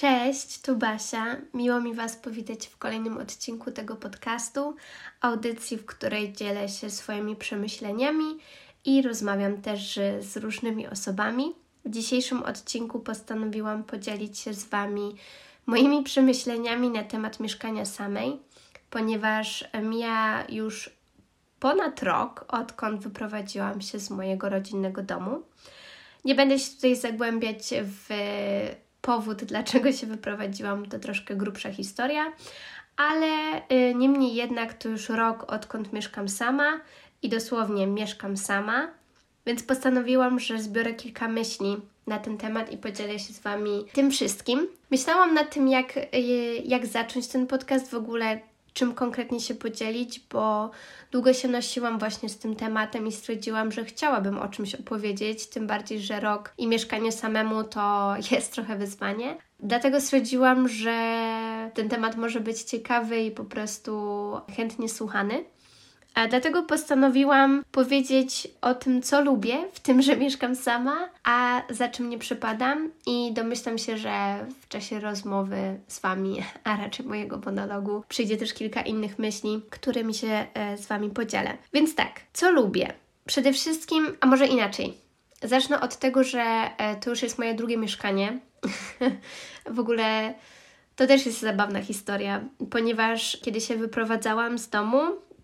Cześć, tu Basia. Miło mi Was powitać w kolejnym odcinku tego podcastu, audycji, w której dzielę się swoimi przemyśleniami i rozmawiam też z różnymi osobami. W dzisiejszym odcinku postanowiłam podzielić się z Wami moimi przemyśleniami na temat mieszkania samej, ponieważ mija już ponad rok, odkąd wyprowadziłam się z mojego rodzinnego domu. Nie będę się tutaj zagłębiać w powód, dlaczego się wyprowadziłam, to troszkę grubsza historia, ale y, niemniej jednak to już rok, odkąd mieszkam sama i dosłownie mieszkam sama, więc postanowiłam, że zbiorę kilka myśli na ten temat i podzielę się z Wami tym wszystkim. Myślałam nad tym, jak, y, jak zacząć ten podcast w ogóle, czym konkretnie się podzielić, bo długo się nosiłam właśnie z tym tematem i stwierdziłam, że chciałabym o czymś opowiedzieć, tym bardziej, że rok i mieszkanie samemu to jest trochę wyzwanie. Dlatego stwierdziłam, że ten temat może być ciekawy i po prostu chętnie słuchany. A dlatego postanowiłam powiedzieć o tym, co lubię, w tym, że mieszkam sama, a za czym nie przypadam, i domyślam się, że w czasie rozmowy z Wami, a raczej mojego monologu, przyjdzie też kilka innych myśli, którymi się e, z Wami podzielę. Więc tak, co lubię? Przede wszystkim, a może inaczej. Zacznę od tego, że e, to już jest moje drugie mieszkanie. w ogóle to też jest zabawna historia, ponieważ kiedy się wyprowadzałam z domu,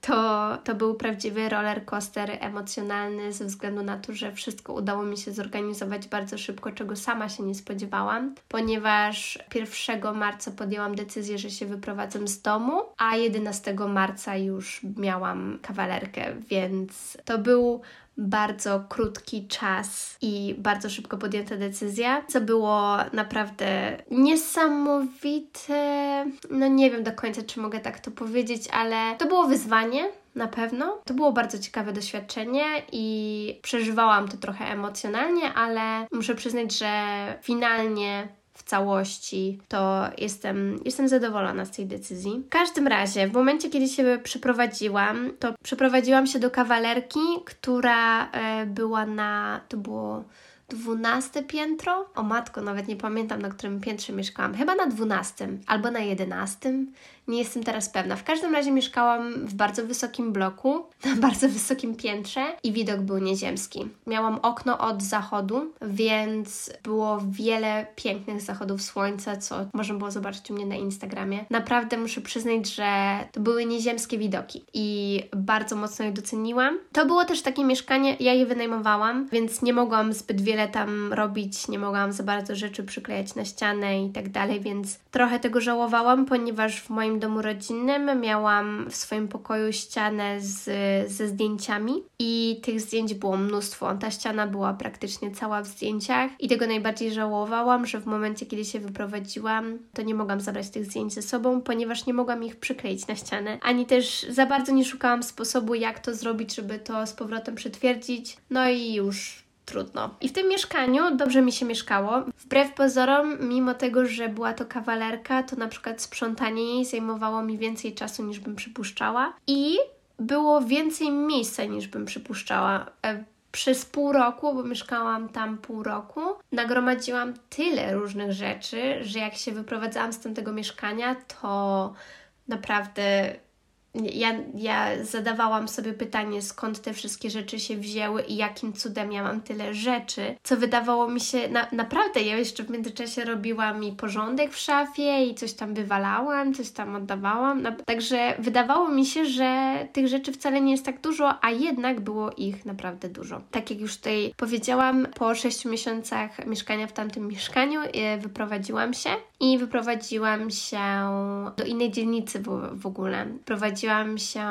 to, to był prawdziwy roller coaster emocjonalny ze względu na to, że wszystko udało mi się zorganizować bardzo szybko, czego sama się nie spodziewałam, ponieważ 1 marca podjęłam decyzję, że się wyprowadzam z domu, a 11 marca już miałam kawalerkę, więc to był bardzo krótki czas i bardzo szybko podjęta decyzja, co było naprawdę niesamowite. No nie wiem do końca, czy mogę tak to powiedzieć, ale to było wyzwanie. Na pewno. To było bardzo ciekawe doświadczenie i przeżywałam to trochę emocjonalnie, ale muszę przyznać, że finalnie całości, to jestem, jestem zadowolona z tej decyzji. W każdym razie, w momencie, kiedy się przeprowadziłam, to przeprowadziłam się do kawalerki, która e, była na. To było. 12 piętro. O matko, nawet nie pamiętam na którym piętrze mieszkałam. Chyba na 12 albo na 11. Nie jestem teraz pewna. W każdym razie mieszkałam w bardzo wysokim bloku, na bardzo wysokim piętrze i widok był nieziemski. Miałam okno od zachodu, więc było wiele pięknych zachodów słońca, co można było zobaczyć u mnie na Instagramie. Naprawdę muszę przyznać, że to były nieziemskie widoki i bardzo mocno je doceniłam. To było też takie mieszkanie, ja je wynajmowałam, więc nie mogłam zbyt wiele tam robić, nie mogłam za bardzo rzeczy przyklejać na ścianę i tak dalej, więc trochę tego żałowałam, ponieważ w moim domu rodzinnym miałam w swoim pokoju ścianę z, ze zdjęciami i tych zdjęć było mnóstwo. Ta ściana była praktycznie cała w zdjęciach i tego najbardziej żałowałam, że w momencie, kiedy się wyprowadziłam, to nie mogłam zabrać tych zdjęć ze sobą, ponieważ nie mogłam ich przykleić na ścianę, ani też za bardzo nie szukałam sposobu, jak to zrobić, żeby to z powrotem przytwierdzić. No i już trudno. I w tym mieszkaniu dobrze mi się mieszkało. Wbrew pozorom, mimo tego, że była to kawalerka, to na przykład sprzątanie jej zajmowało mi więcej czasu niż bym przypuszczała i było więcej miejsca niż bym przypuszczała. E, przez pół roku, bo mieszkałam tam pół roku, nagromadziłam tyle różnych rzeczy, że jak się wyprowadzałam z tamtego mieszkania, to naprawdę ja, ja zadawałam sobie pytanie, skąd te wszystkie rzeczy się wzięły i jakim cudem ja mam tyle rzeczy, co wydawało mi się, na, naprawdę, ja jeszcze w międzyczasie robiłam mi porządek w szafie i coś tam wywalałam, coś tam oddawałam, na, także wydawało mi się, że tych rzeczy wcale nie jest tak dużo, a jednak było ich naprawdę dużo. Tak jak już tutaj powiedziałam, po 6 miesiącach mieszkania w tamtym mieszkaniu e, wyprowadziłam się i wyprowadziłam się do innej dzielnicy w, w ogóle. Prowadziłam się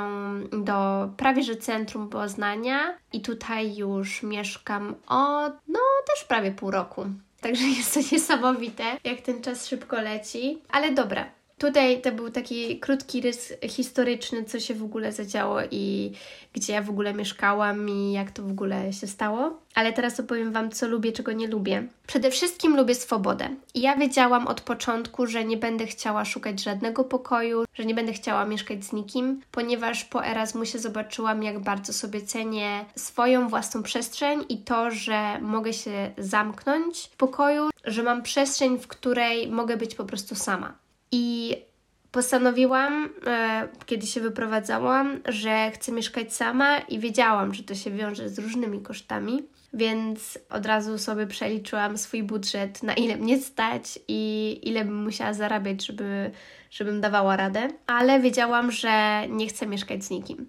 do prawie że centrum Poznania i tutaj już mieszkam od no też prawie pół roku. Także jest to niesamowite, jak ten czas szybko leci. Ale dobra, tutaj to był taki krótki rys historyczny, co się w ogóle zadziało i gdzie ja w ogóle mieszkałam i jak to w ogóle się stało. Ale teraz opowiem Wam, co lubię, czego nie lubię. Przede wszystkim lubię swobodę. I ja wiedziałam od początku, że nie będę chciała szukać żadnego pokoju, że nie będę chciała mieszkać z nikim, ponieważ po Erasmusie zobaczyłam, jak bardzo sobie cenię swoją własną przestrzeń i to, że mogę się zamknąć w pokoju, że mam przestrzeń, w której mogę być po prostu sama. I postanowiłam, e, kiedy się wyprowadzałam, że chcę mieszkać sama i wiedziałam, że to się wiąże z różnymi kosztami, więc od razu sobie przeliczyłam swój budżet, na ile mnie stać i ile bym musiała zarabiać, żeby, żebym dawała radę, ale wiedziałam, że nie chcę mieszkać z nikim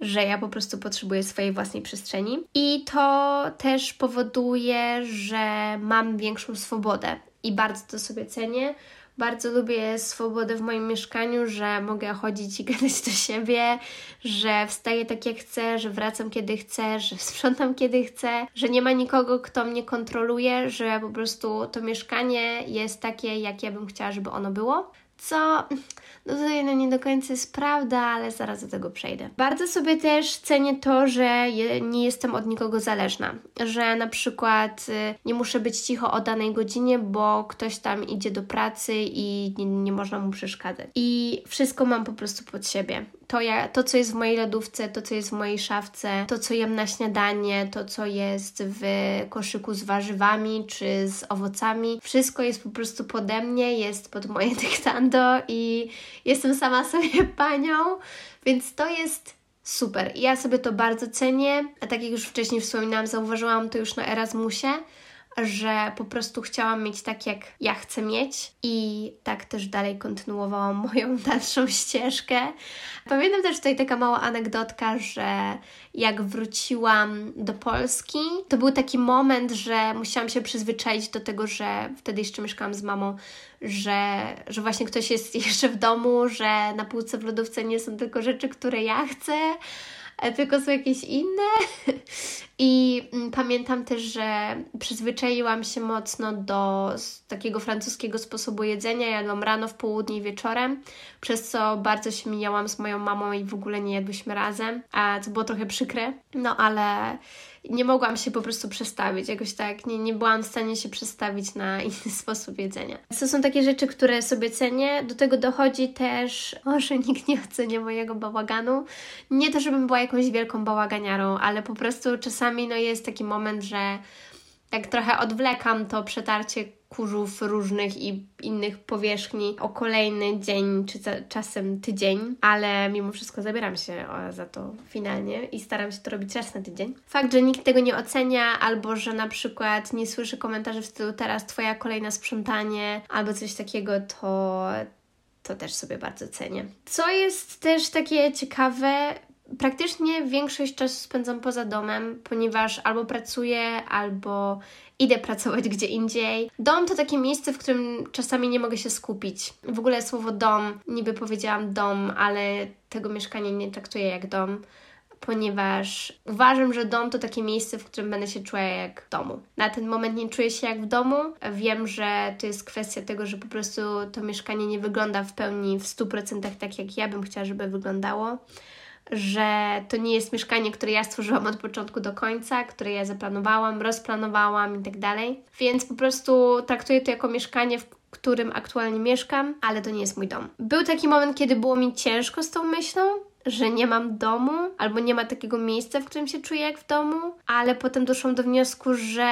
że ja po prostu potrzebuję swojej własnej przestrzeni. I to też powoduje, że mam większą swobodę i bardzo to sobie cenię. Bardzo lubię swobodę w moim mieszkaniu, że mogę chodzić i gadać do siebie, że wstaję tak jak chcę, że wracam kiedy chcę, że sprzątam kiedy chcę, że nie ma nikogo, kto mnie kontroluje, że po prostu to mieszkanie jest takie, jak ja bym chciała, żeby ono było. Co no tutaj no nie do końca jest prawda, ale zaraz do tego przejdę. Bardzo sobie też cenię to, że nie jestem od nikogo zależna, że na przykład y, nie muszę być cicho o danej godzinie, bo ktoś tam idzie do pracy i nie, nie można mu przeszkadzać. I wszystko mam po prostu pod siebie to, ja, to, co jest w mojej lodówce, to, co jest w mojej szafce, to, co jem na śniadanie, to, co jest w koszyku z warzywami czy z owocami, wszystko jest po prostu pode mnie, jest pod moje dyktando i jestem sama sobie panią, więc to jest super. Ja sobie to bardzo cenię, a tak jak już wcześniej wspominałam, zauważyłam to już na Erasmusie, że po prostu chciałam mieć tak, jak ja chcę mieć, i tak też dalej kontynuowałam moją dalszą ścieżkę. Pamiętam też tutaj taka mała anegdotka, że jak wróciłam do Polski, to był taki moment, że musiałam się przyzwyczaić do tego, że wtedy jeszcze mieszkałam z mamą, że, że właśnie ktoś jest jeszcze w domu, że na półce w lodówce nie są tylko rzeczy, które ja chcę tylko są jakieś inne. I mm, pamiętam też, że przyzwyczaiłam się mocno do takiego francuskiego sposobu jedzenia. Jadłam rano, w południe i wieczorem, przez co bardzo się mijałam z moją mamą i w ogóle nie jadłyśmy razem, a to było trochę przykre. No ale nie mogłam się po prostu przestawić, jakoś tak, nie, nie byłam w stanie się przestawić na inny sposób jedzenia. To są takie rzeczy, które sobie cenię. Do tego dochodzi też, o, że nikt nie ocenia mojego bałaganu. Nie to, żebym była jakąś wielką bałaganiarą, ale po prostu czasami no, jest taki moment, że jak trochę odwlekam to przetarcie kurzów różnych i innych powierzchni o kolejny dzień, czy czasem tydzień, ale mimo wszystko zabieram się za to finalnie i staram się to robić raz na tydzień. Fakt, że nikt tego nie ocenia, albo że na przykład nie słyszę komentarzy w stylu teraz Twoja kolejna sprzątanie, albo coś takiego, to to też sobie bardzo cenię. Co jest też takie ciekawe, praktycznie większość czasu spędzam poza domem, ponieważ albo pracuję, albo idę pracować gdzie indziej. Dom to takie miejsce, w którym czasami nie mogę się skupić. W ogóle słowo dom, niby powiedziałam dom, ale tego mieszkania nie traktuję jak dom ponieważ uważam, że dom to takie miejsce, w którym będę się czuła jak w domu. Na ten moment nie czuję się jak w domu. Wiem, że to jest kwestia tego, że po prostu to mieszkanie nie wygląda w pełni w 100% tak, jak ja bym chciała, żeby wyglądało że to nie jest mieszkanie, które ja stworzyłam od początku do końca, które ja zaplanowałam, rozplanowałam i tak dalej. Więc po prostu traktuję to jako mieszkanie, w którym aktualnie mieszkam, ale to nie jest mój dom. Był taki moment, kiedy było mi ciężko z tą myślą, że nie mam domu, albo nie ma takiego miejsca, w którym się czuję jak w domu, ale potem doszłam do wniosku, że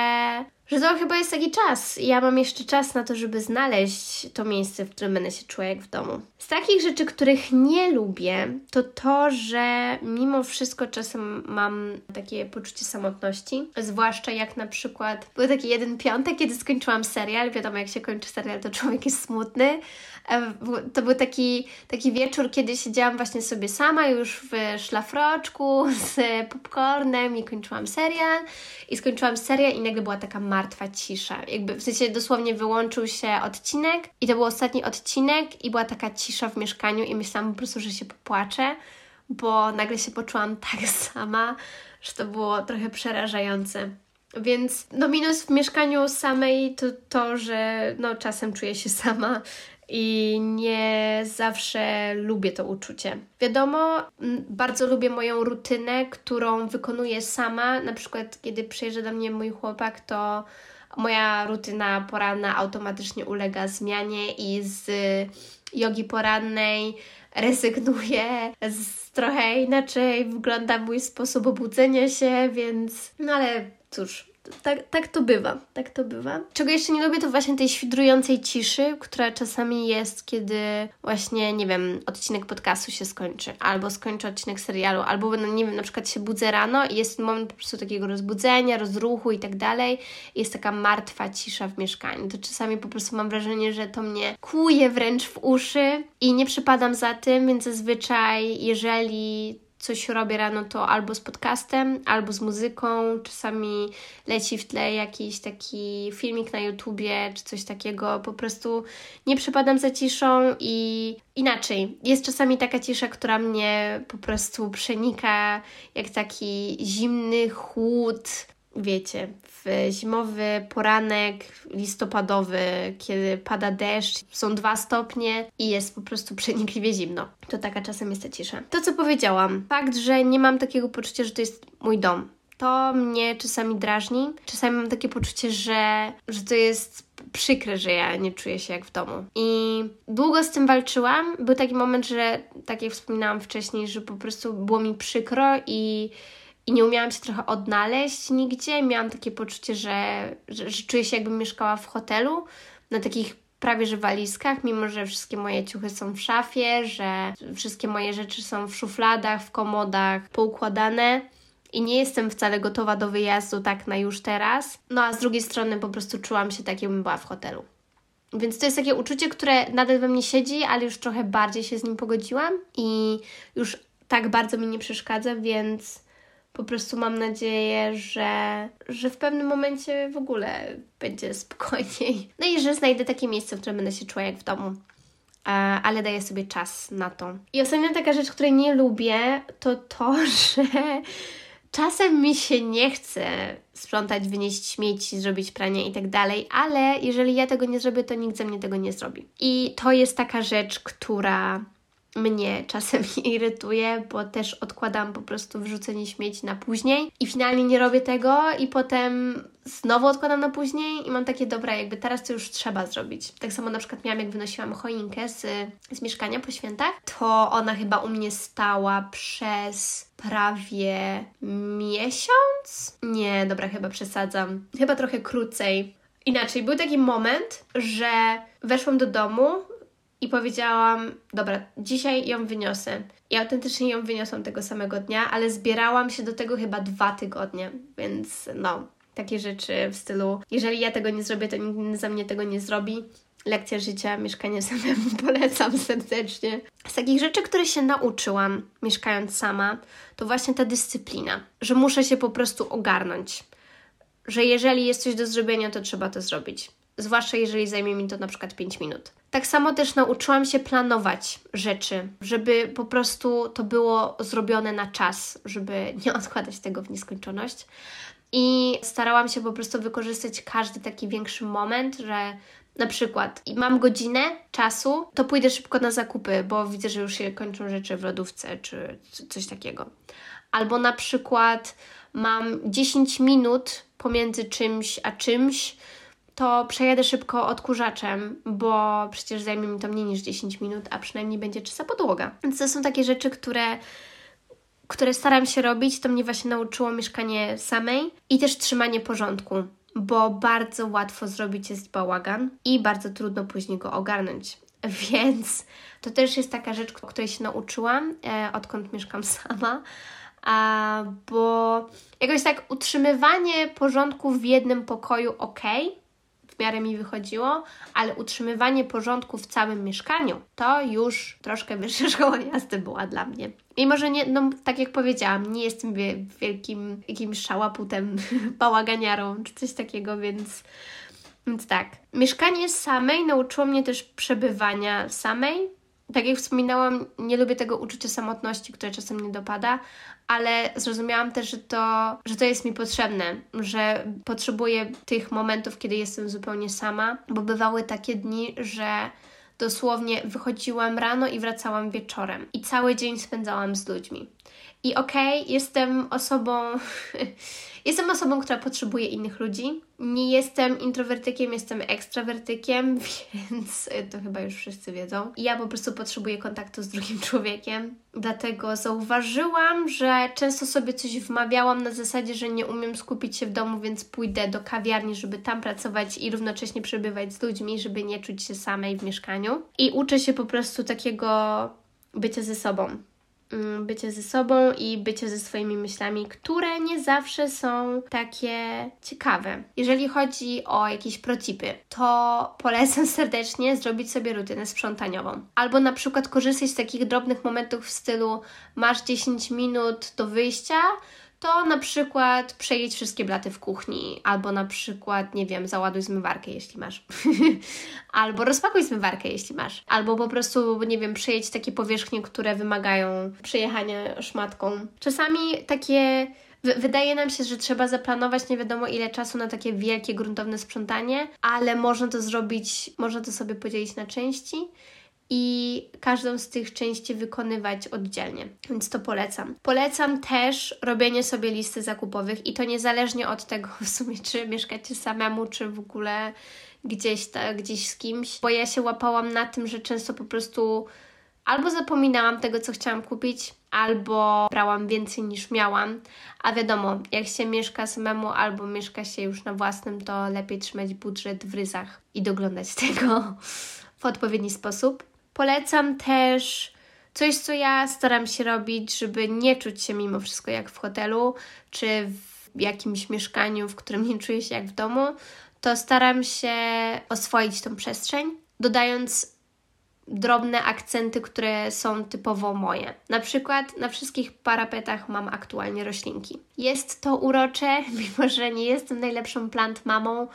że to chyba jest taki czas. Ja mam jeszcze czas na to, żeby znaleźć to miejsce, w którym będę się czuła jak w domu. Z takich rzeczy, których nie lubię, to to, że mimo wszystko czasem mam takie poczucie samotności. Zwłaszcza jak na przykład był taki jeden piątek, kiedy skończyłam serial. Wiadomo, jak się kończy serial, to człowiek jest smutny. E, to był taki, taki wieczór, kiedy siedziałam właśnie sobie sama już w szlafroczku z popcornem i kończyłam serial. I skończyłam serial i nagle była taka martwa cisza. Jakby w sensie dosłownie wyłączył się odcinek i to był ostatni odcinek i była taka cisza w mieszkaniu i myślałam po prostu, że się popłaczę, bo nagle się poczułam tak sama, że to było trochę przerażające. Więc no minus w mieszkaniu samej to to, że no czasem czuję się sama i nie zawsze lubię to uczucie. Wiadomo, bardzo lubię moją rutynę, którą wykonuję sama. Na przykład, kiedy przyjeżdża do mnie mój chłopak, to moja rutyna poranna automatycznie ulega zmianie i z jogi porannej rezygnuję, z trochę inaczej wygląda mój sposób obudzenia się, więc no ale cóż, tak, tak to bywa, tak to bywa. Czego jeszcze nie lubię, to właśnie tej świdrującej ciszy, która czasami jest, kiedy właśnie, nie wiem, odcinek podcastu się skończy, albo skończy odcinek serialu, albo, nie wiem, na przykład się budzę rano i jest moment po prostu takiego rozbudzenia, rozruchu i tak dalej. Jest taka martwa cisza w mieszkaniu. To czasami po prostu mam wrażenie, że to mnie kłuje wręcz w uszy i nie przypadam za tym, więc zazwyczaj, jeżeli coś robię rano, to albo z podcastem, albo z muzyką. Czasami leci w tle jakiś taki filmik na YouTubie, czy coś takiego. Po prostu nie przepadam za ciszą i inaczej. Jest czasami taka cisza, która mnie po prostu przenika jak taki zimny chłód wiecie, w zimowy poranek listopadowy, kiedy pada deszcz, są dwa stopnie i jest po prostu przenikliwie zimno. To taka czasem jest ta cisza. To, co powiedziałam, fakt, że nie mam takiego poczucia, że to jest mój dom. To mnie czasami drażni. Czasami mam takie poczucie, że, że to jest przykre, że ja nie czuję się jak w domu. I długo z tym walczyłam. Był taki moment, że, tak jak wspominałam wcześniej, że po prostu było mi przykro i i nie umiałam się trochę odnaleźć nigdzie. Miałam takie poczucie, że, że, że czuję się jakbym mieszkała w hotelu na takich prawie że walizkach, mimo że wszystkie moje ciuchy są w szafie, że wszystkie moje rzeczy są w szufladach, w komodach poukładane i nie jestem wcale gotowa do wyjazdu tak na już teraz. No a z drugiej strony po prostu czułam się tak, jakbym była w hotelu. Więc to jest takie uczucie, które nadal we mnie siedzi, ale już trochę bardziej się z nim pogodziłam i już tak bardzo mi nie przeszkadza, więc po prostu mam nadzieję, że, że w pewnym momencie w ogóle będzie spokojniej. No i że znajdę takie miejsce, w którym będę się czuła jak w domu. Ale daję sobie czas na to. I ostatnia taka rzecz, której nie lubię, to to, że czasem mi się nie chce sprzątać, wynieść śmieci, zrobić pranie i tak dalej, ale jeżeli ja tego nie zrobię, to nikt ze mnie tego nie zrobi. I to jest taka rzecz, która mnie czasem irytuje, bo też odkładam po prostu wrzucenie śmieci na później i finalnie nie robię tego i potem znowu odkładam na później i mam takie, dobra, jakby teraz to już trzeba zrobić. Tak samo na przykład miałam, jak wynosiłam choinkę z, z mieszkania po świętach, to ona chyba u mnie stała przez prawie miesiąc? Nie, dobra, chyba przesadzam. Chyba trochę krócej. Inaczej, był taki moment, że weszłam do domu, i powiedziałam, dobra, dzisiaj ją wyniosę. I autentycznie ją wyniosłam tego samego dnia, ale zbierałam się do tego chyba dwa tygodnie, więc no, takie rzeczy w stylu, jeżeli ja tego nie zrobię, to nikt za mnie tego nie zrobi. Lekcja życia, mieszkanie samemu polecam serdecznie. Z takich rzeczy, które się nauczyłam mieszkając sama, to właśnie ta dyscyplina, że muszę się po prostu ogarnąć. Że jeżeli jest coś do zrobienia, to trzeba to zrobić. Zwłaszcza jeżeli zajmie mi to na przykład 5 minut. Tak samo też nauczyłam się planować rzeczy, żeby po prostu to było zrobione na czas, żeby nie odkładać tego w nieskończoność. I starałam się po prostu wykorzystać każdy taki większy moment, że na przykład mam godzinę czasu, to pójdę szybko na zakupy, bo widzę, że już się kończą rzeczy w lodówce czy coś takiego. Albo na przykład mam 10 minut pomiędzy czymś a czymś, to przejadę szybko odkurzaczem, bo przecież zajmie mi to mniej niż 10 minut, a przynajmniej będzie czysta podłoga. Więc to są takie rzeczy, które, które staram się robić. To mnie właśnie nauczyło mieszkanie samej i też trzymanie porządku, bo bardzo łatwo zrobić jest bałagan i bardzo trudno później go ogarnąć. Więc to też jest taka rzecz, której się nauczyłam, e, odkąd mieszkam sama. A, bo jakoś tak utrzymywanie porządku w jednym pokoju ok, w miarę mi wychodziło, ale utrzymywanie porządku w całym mieszkaniu to już troszkę wyższa szkoła jazdy była dla mnie. Mimo, że nie, no tak jak powiedziałam, nie jestem wielkim jakimś szałaputem, bałaganiarą czy coś takiego, więc, więc tak. Mieszkanie samej nauczyło mnie też przebywania samej, tak jak wspominałam, nie lubię tego uczucia samotności, które czasem mnie dopada, ale zrozumiałam też, że to, że to jest mi potrzebne, że potrzebuję tych momentów, kiedy jestem zupełnie sama, bo bywały takie dni, że dosłownie wychodziłam rano i wracałam wieczorem i cały dzień spędzałam z ludźmi. I okej, okay, jestem osobą, jestem osobą, która potrzebuje innych ludzi. Nie jestem introwertykiem, jestem ekstrawertykiem, więc to chyba już wszyscy wiedzą. Ja po prostu potrzebuję kontaktu z drugim człowiekiem. Dlatego zauważyłam, że często sobie coś wmawiałam na zasadzie, że nie umiem skupić się w domu, więc pójdę do kawiarni, żeby tam pracować i równocześnie przebywać z ludźmi, żeby nie czuć się samej w mieszkaniu. I uczę się po prostu takiego bycia ze sobą bycie ze sobą i bycie ze swoimi myślami, które nie zawsze są takie ciekawe. Jeżeli chodzi o jakieś protipy, to polecam serdecznie zrobić sobie rutynę sprzątaniową. Albo na przykład korzystać z takich drobnych momentów w stylu masz 10 minut do wyjścia, to na przykład przejedź wszystkie blaty w kuchni, albo na przykład, nie wiem, załaduj zmywarkę, jeśli masz. albo rozpakuj zmywarkę, jeśli masz. Albo po prostu, nie wiem, przejedź takie powierzchnie, które wymagają przejechania szmatką. Czasami takie Wydaje nam się, że trzeba zaplanować nie wiadomo ile czasu na takie wielkie, gruntowne sprzątanie, ale można to zrobić, można to sobie podzielić na części i każdą z tych części wykonywać oddzielnie, więc to polecam. Polecam też robienie sobie listy zakupowych i to niezależnie od tego w sumie, czy mieszkacie samemu, czy w ogóle gdzieś, ta, gdzieś z kimś, bo ja się łapałam na tym, że często po prostu albo zapominałam tego, co chciałam kupić, albo brałam więcej niż miałam. A wiadomo, jak się mieszka samemu albo mieszka się już na własnym, to lepiej trzymać budżet w ryzach i doglądać tego w odpowiedni sposób. Polecam też coś, co ja staram się robić, żeby nie czuć się mimo wszystko jak w hotelu, czy w jakimś mieszkaniu, w którym nie czuję się jak w domu, to staram się oswoić tą przestrzeń, dodając drobne akcenty, które są typowo moje. Na przykład na wszystkich parapetach mam aktualnie roślinki. Jest to urocze, mimo że nie jestem najlepszą plant mamą,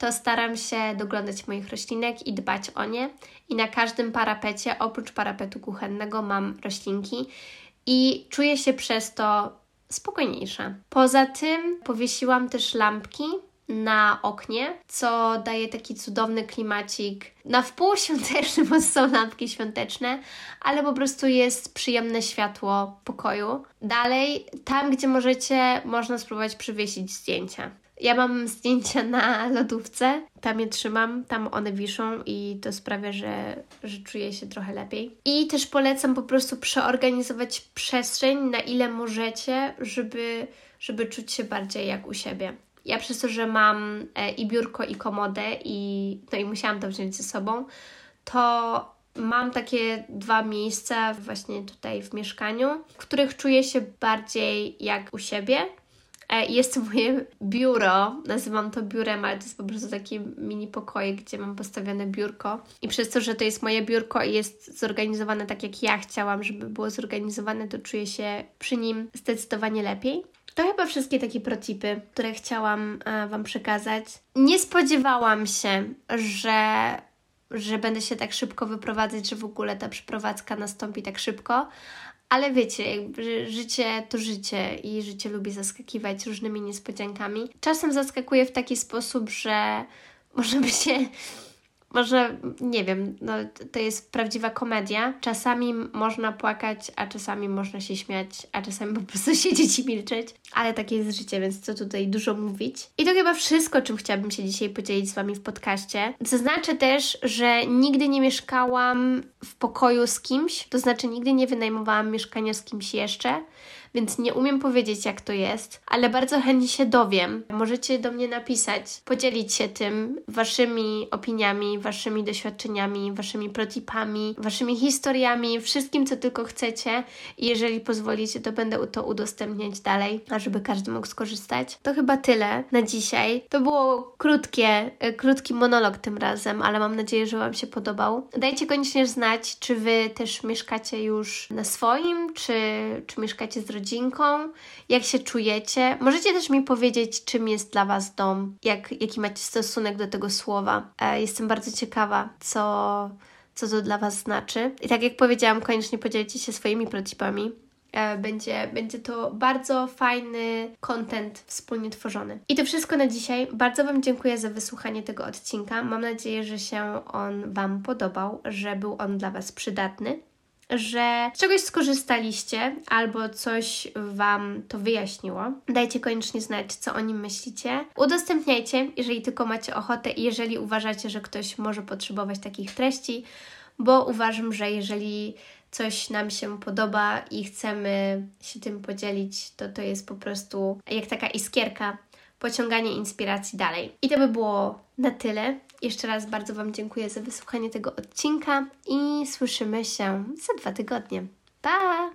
to staram się doglądać moich roślinek i dbać o nie. I na każdym parapecie, oprócz parapetu kuchennego, mam roślinki i czuję się przez to spokojniejsza. Poza tym powiesiłam też lampki na oknie, co daje taki cudowny klimacik. Na wpół świąteczny, bo są lampki świąteczne, ale po prostu jest przyjemne światło pokoju. Dalej, tam gdzie możecie, można spróbować przywiesić zdjęcia. Ja mam zdjęcia na lodówce, tam je trzymam, tam one wiszą i to sprawia, że, że czuję się trochę lepiej. I też polecam po prostu przeorganizować przestrzeń na ile możecie, żeby, żeby czuć się bardziej jak u siebie. Ja przez to, że mam e, i biurko, i komodę, i, no i musiałam to wziąć ze sobą, to mam takie dwa miejsca właśnie tutaj w mieszkaniu, w których czuję się bardziej jak u siebie jest to moje biuro, nazywam to biurem, ale to jest po prostu taki mini pokoik, gdzie mam postawione biurko. I przez to, że to jest moje biurko i jest zorganizowane tak, jak ja chciałam, żeby było zorganizowane, to czuję się przy nim zdecydowanie lepiej. To chyba wszystkie takie protipy, które chciałam e, Wam przekazać. Nie spodziewałam się, że, że będę się tak szybko wyprowadzać, że w ogóle ta przeprowadzka nastąpi tak szybko, ale wiecie, jakby życie to życie i życie lubi zaskakiwać różnymi niespodziankami. Czasem zaskakuje w taki sposób, że może by się może, nie wiem, no, to jest prawdziwa komedia. Czasami można płakać, a czasami można się śmiać, a czasami po prostu siedzieć i milczeć. Ale takie jest życie, więc co tutaj dużo mówić. I to chyba wszystko, czym chciałabym się dzisiaj podzielić z Wami w podcaście. Zaznaczę też, że nigdy nie mieszkałam w pokoju z kimś, to znaczy nigdy nie wynajmowałam mieszkania z kimś jeszcze więc nie umiem powiedzieć, jak to jest, ale bardzo chętnie się dowiem. Możecie do mnie napisać, podzielić się tym, waszymi opiniami, waszymi doświadczeniami, waszymi protipami, waszymi historiami, wszystkim, co tylko chcecie. I jeżeli pozwolicie, to będę to udostępniać dalej, żeby każdy mógł skorzystać. To chyba tyle na dzisiaj. To było krótkie, e, krótki monolog tym razem, ale mam nadzieję, że Wam się podobał. Dajcie koniecznie znać, czy Wy też mieszkacie już na swoim, czy, czy mieszkacie z rodziną rodzinką, jak się czujecie. Możecie też mi powiedzieć, czym jest dla Was dom, jak, jaki macie stosunek do tego słowa. E, jestem bardzo ciekawa, co, co to dla Was znaczy. I tak jak powiedziałam, koniecznie podzielcie się swoimi protipami. E, będzie, będzie to bardzo fajny content wspólnie tworzony. I to wszystko na dzisiaj. Bardzo Wam dziękuję za wysłuchanie tego odcinka. Mam nadzieję, że się on Wam podobał, że był on dla Was przydatny że z czegoś skorzystaliście albo coś Wam to wyjaśniło. Dajcie koniecznie znać, co o nim myślicie. Udostępniajcie, jeżeli tylko macie ochotę i jeżeli uważacie, że ktoś może potrzebować takich treści, bo uważam, że jeżeli coś nam się podoba i chcemy się tym podzielić, to to jest po prostu jak taka iskierka, pociąganie inspiracji dalej. I to by było na tyle. Jeszcze raz bardzo Wam dziękuję za wysłuchanie tego odcinka i słyszymy się za dwa tygodnie. Pa!